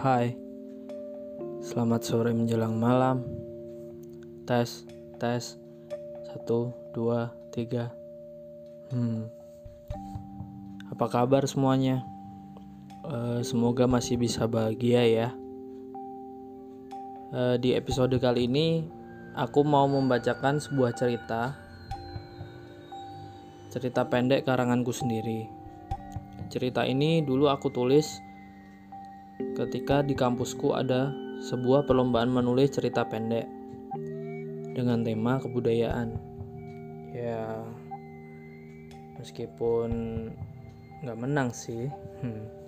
Hai, selamat sore menjelang malam. Tes, tes, satu, dua, tiga. Hmm, apa kabar semuanya? Eh, semoga masih bisa bahagia ya. Eh, di episode kali ini, aku mau membacakan sebuah cerita. Cerita pendek karanganku sendiri. Cerita ini dulu aku tulis ketika di kampusku ada sebuah perlombaan menulis cerita pendek dengan tema kebudayaan. Ya, meskipun nggak menang sih, hmm,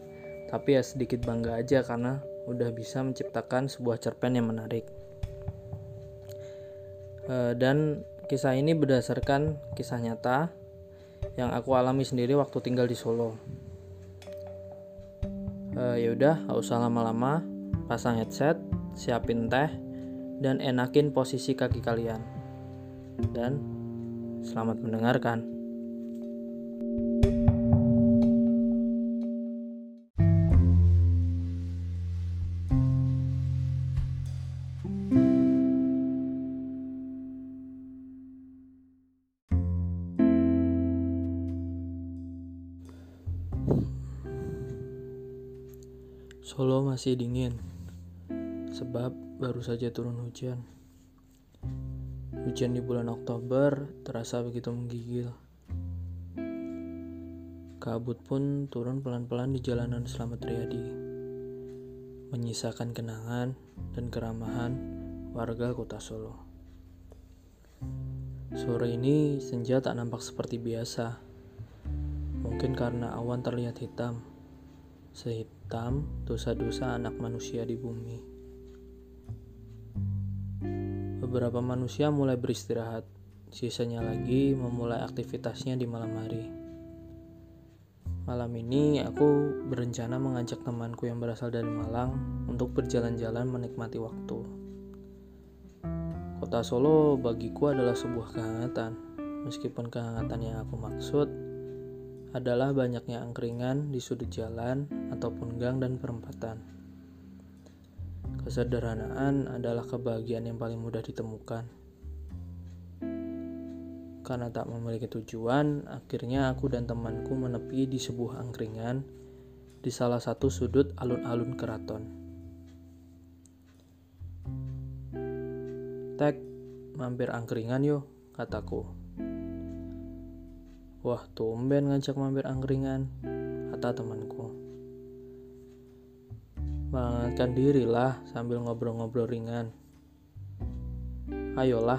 tapi ya sedikit bangga aja karena udah bisa menciptakan sebuah cerpen yang menarik. E, dan kisah ini berdasarkan kisah nyata yang aku alami sendiri waktu tinggal di Solo. Uh, ya udah, gak usah lama-lama. Pasang headset, siapin teh, dan enakin posisi kaki kalian. Dan selamat mendengarkan. Solo masih dingin, sebab baru saja turun hujan. Hujan di bulan Oktober terasa begitu menggigil. Kabut pun turun pelan-pelan di jalanan Selamat Riyadi, menyisakan kenangan dan keramahan warga kota Solo. Sore ini senja tak nampak seperti biasa, mungkin karena awan terlihat hitam sehitam dosa-dosa anak manusia di bumi. Beberapa manusia mulai beristirahat, sisanya lagi memulai aktivitasnya di malam hari. Malam ini aku berencana mengajak temanku yang berasal dari Malang untuk berjalan-jalan menikmati waktu. Kota Solo bagiku adalah sebuah kehangatan, meskipun kehangatan yang aku maksud adalah banyaknya angkringan di sudut jalan ataupun gang dan perempatan. Kesederhanaan adalah kebahagiaan yang paling mudah ditemukan. Karena tak memiliki tujuan, akhirnya aku dan temanku menepi di sebuah angkringan di salah satu sudut alun-alun keraton. Tek, mampir angkringan yuk, kataku. Wah, tumben ngajak mampir angkringan, kata temanku. Mengangkatkan diri lah sambil ngobrol-ngobrol ringan. Ayolah,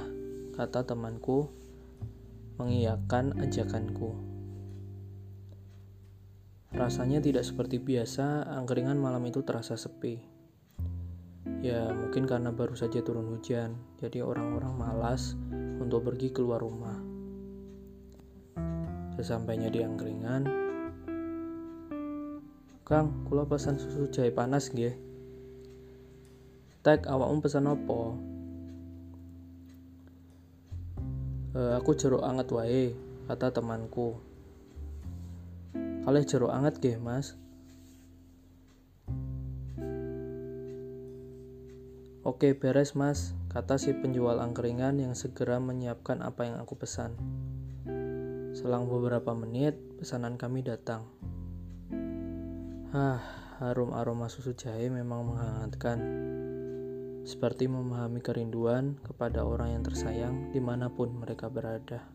kata temanku, mengiyakan ajakanku. Rasanya tidak seperti biasa, angkringan malam itu terasa sepi. Ya, mungkin karena baru saja turun hujan, jadi orang-orang malas untuk pergi keluar rumah. Sesampainya di angkringan, Kang, kula pesan susu jahe panas nggih. Tek awakmu pesan apa? E, aku jeruk anget wae, kata temanku. Kalih jeruk anget nggih, Mas. Oke, beres, Mas, kata si penjual angkringan yang segera menyiapkan apa yang aku pesan. Selang beberapa menit, pesanan kami datang. Hah, harum aroma susu jahe memang menghangatkan. Seperti memahami kerinduan kepada orang yang tersayang di mana pun mereka berada.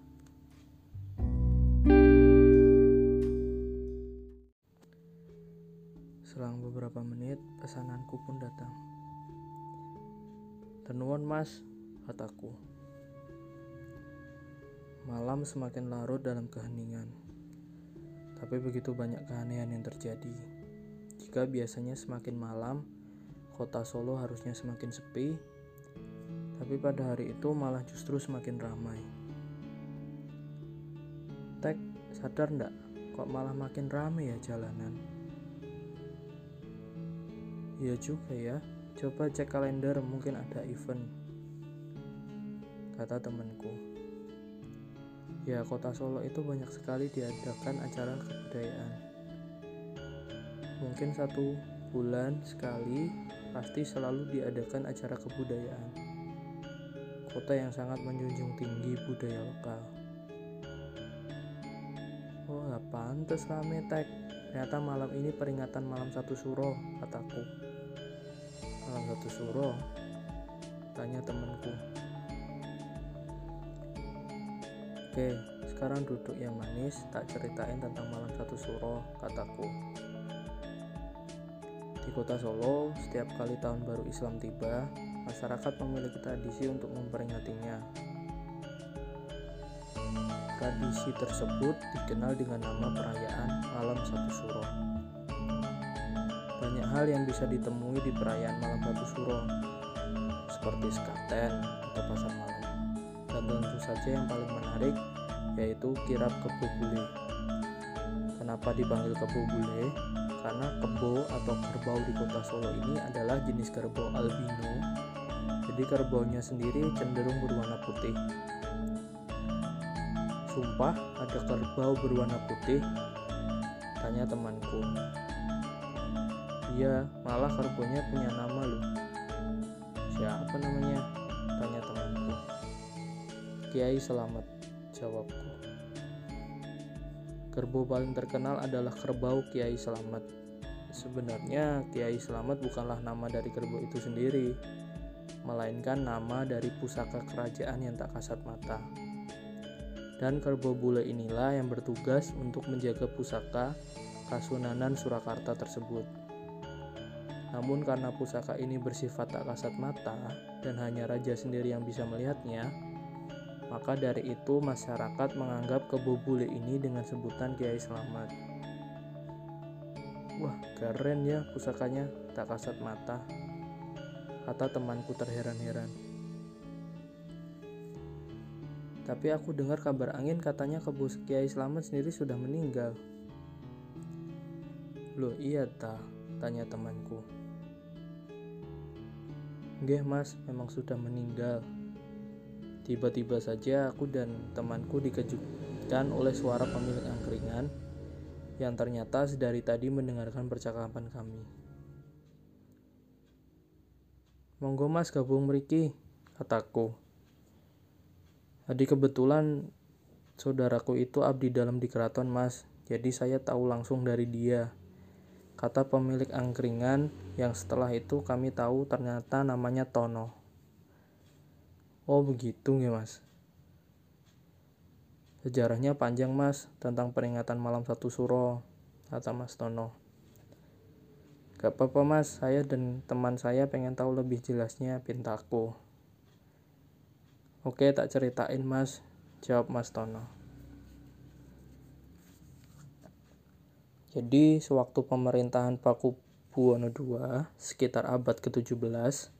Selang beberapa menit, pesananku pun datang. Tenuan mas, kataku. Malam semakin larut dalam keheningan. Tapi begitu banyak keanehan yang terjadi. Jika biasanya semakin malam, kota Solo harusnya semakin sepi, tapi pada hari itu malah justru semakin ramai. Tek, sadar ndak? Kok malah makin ramai ya jalanan? Iya juga ya, coba cek kalender mungkin ada event. Kata temanku. Ya, kota Solo itu banyak sekali diadakan acara kebudayaan. Mungkin satu bulan sekali pasti selalu diadakan acara kebudayaan. Kota yang sangat menjunjung tinggi budaya lokal. Oh, pantas rame tek. Ternyata malam ini peringatan malam satu suro, kataku. Malam satu suro? Tanya temanku. Oke, sekarang duduk yang manis, tak ceritain tentang malam satu suro, kataku. Di kota Solo, setiap kali tahun baru Islam tiba, masyarakat memiliki tradisi untuk memperingatinya. Tradisi tersebut dikenal dengan nama perayaan Malam Satu Suro. Banyak hal yang bisa ditemui di perayaan Malam Satu Suro, seperti skaten atau pasar malam dan tentu saja yang paling menarik yaitu kirap kebo bule. Kenapa dipanggil kebo bule? Karena kebo atau kerbau di kota Solo ini adalah jenis kerbau albino. Jadi kerbaunya sendiri cenderung berwarna putih. Sumpah ada kerbau berwarna putih? Tanya temanku. Iya, malah kerbaunya punya nama loh. Siapa namanya? Tanya temanku. Kiai Selamat, jawabku. Kerbau paling terkenal adalah kerbau Kiai Selamat. Sebenarnya Kiai Selamat bukanlah nama dari kerbau itu sendiri, melainkan nama dari pusaka kerajaan yang tak kasat mata. Dan kerbau bule inilah yang bertugas untuk menjaga pusaka Kasunanan Surakarta tersebut. Namun karena pusaka ini bersifat tak kasat mata dan hanya raja sendiri yang bisa melihatnya, maka dari itu masyarakat menganggap kebobule ini dengan sebutan Kiai Selamat. Wah, keren ya pusakanya, tak kasat mata. Kata temanku terheran-heran. Tapi aku dengar kabar angin katanya kebo Kiai Selamat sendiri sudah meninggal. Loh iya ta, tanya temanku. Nggih mas, memang sudah meninggal, Tiba-tiba saja aku dan temanku dikejutkan oleh suara pemilik angkringan yang ternyata sedari tadi mendengarkan percakapan kami. Monggo mas gabung meriki, kataku. Tadi kebetulan saudaraku itu abdi dalam di keraton mas, jadi saya tahu langsung dari dia. Kata pemilik angkringan yang setelah itu kami tahu ternyata namanya Tono. Oh begitu ya mas. Sejarahnya panjang mas tentang peringatan malam satu suro, kata mas Tono. Gak apa-apa mas, saya dan teman saya pengen tahu lebih jelasnya pintaku. Oke tak ceritain mas, jawab mas Tono. Jadi sewaktu pemerintahan Paku Buwono II sekitar abad ke-17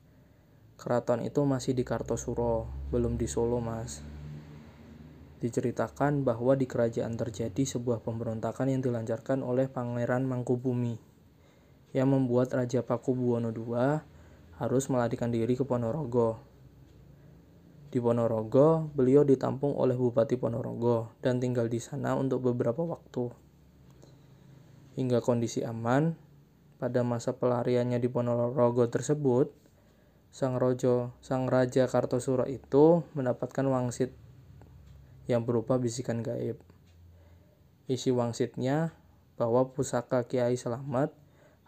Keraton itu masih di Kartosuro, belum di Solo, Mas. Diceritakan bahwa di kerajaan terjadi sebuah pemberontakan yang dilancarkan oleh Pangeran Mangkubumi yang membuat Raja Pakubuwono II harus melarikan diri ke Ponorogo. Di Ponorogo, beliau ditampung oleh Bupati Ponorogo dan tinggal di sana untuk beberapa waktu. Hingga kondisi aman, pada masa pelariannya di Ponorogo tersebut, sang rojo, sang raja Kartosuro itu mendapatkan wangsit yang berupa bisikan gaib. Isi wangsitnya bahwa pusaka Kiai Selamat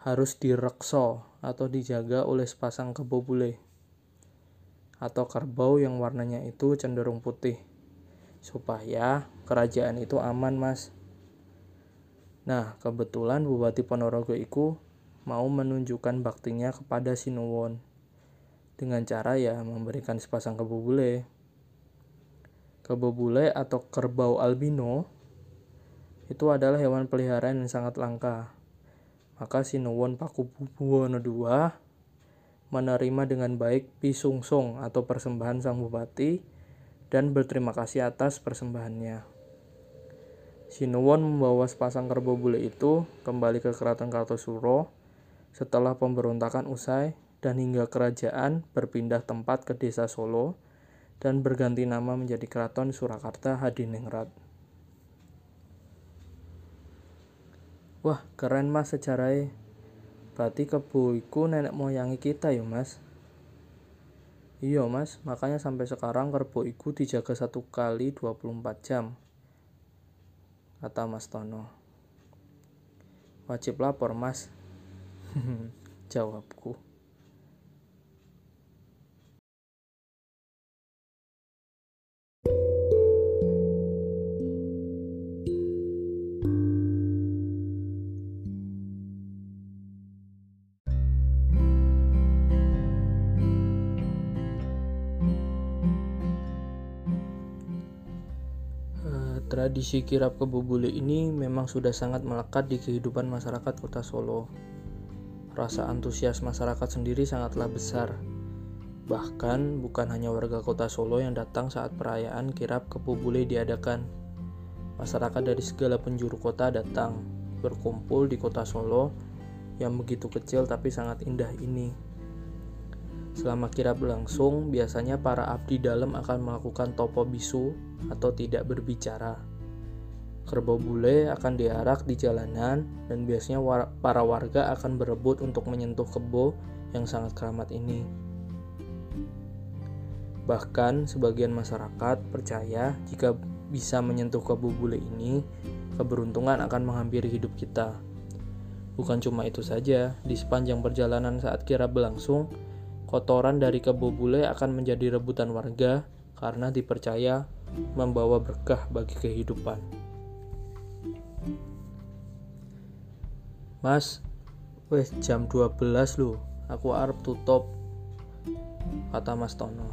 harus direkso atau dijaga oleh sepasang kebo bule atau kerbau yang warnanya itu cenderung putih supaya kerajaan itu aman mas nah kebetulan Bupati Ponorogo itu mau menunjukkan baktinya kepada Sinuwon dengan cara ya memberikan sepasang kebo bule. Kebo bule atau kerbau albino itu adalah hewan peliharaan yang sangat langka. Maka Sinuwon Pakubuwono II menerima dengan baik pisungsung atau persembahan sang bupati dan berterima kasih atas persembahannya. Sinuwon membawa sepasang kerbau bule itu kembali ke keraton Kartosuro Setelah pemberontakan usai dan hingga kerajaan berpindah tempat ke desa Solo dan berganti nama menjadi Keraton Surakarta Hadiningrat. Wah, keren mas sejarahnya. Berarti kebo iku nenek moyangi kita ya mas. Iya mas, makanya sampai sekarang kerbau iku dijaga satu kali 24 jam. Kata Mas Tono. Wajib lapor mas. Jawabku. Tradisi kirap kebubule ini memang sudah sangat melekat di kehidupan masyarakat kota Solo. Rasa antusias masyarakat sendiri sangatlah besar. Bahkan bukan hanya warga kota Solo yang datang saat perayaan kirap kebubule diadakan. Masyarakat dari segala penjuru kota datang berkumpul di kota Solo yang begitu kecil tapi sangat indah ini. Selama kirap berlangsung, biasanya para abdi dalam akan melakukan topo bisu atau tidak berbicara. Kerbau bule akan diarak di jalanan dan biasanya war para warga akan berebut untuk menyentuh kebo yang sangat keramat ini. Bahkan sebagian masyarakat percaya jika bisa menyentuh kebo bule ini, keberuntungan akan menghampiri hidup kita. Bukan cuma itu saja, di sepanjang perjalanan saat kira berlangsung, kotoran dari kebo bule akan menjadi rebutan warga karena dipercaya membawa berkah bagi kehidupan. Mas, wes jam 12 loh, aku arep tutup. Kata Mas Tono.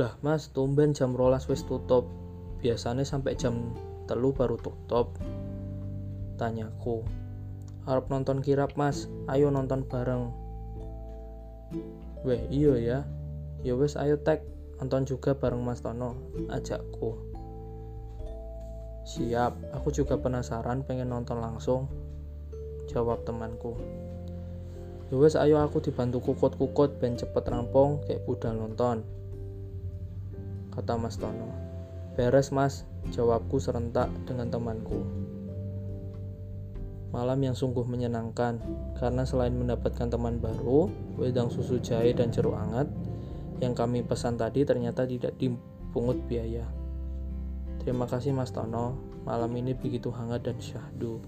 Lah mas, tumben jam rolas wes tutup. Biasanya sampai jam telu baru tutup. Tanyaku. Arep nonton kirap mas, ayo nonton bareng. Weh, iyo ya. Ya wes ayo tag nonton juga bareng Mas Tono, ajakku. Siap, aku juga penasaran pengen nonton langsung. Jawab temanku. Yowes ya ayo aku dibantu kukut-kukut ben cepet rampung kayak budal nonton. Kata Mas Tono. Beres mas, jawabku serentak dengan temanku. Malam yang sungguh menyenangkan, karena selain mendapatkan teman baru, wedang susu jahe dan jeruk hangat, yang kami pesan tadi ternyata tidak dipungut biaya. Terima kasih Mas Tono, malam ini begitu hangat dan syahdu.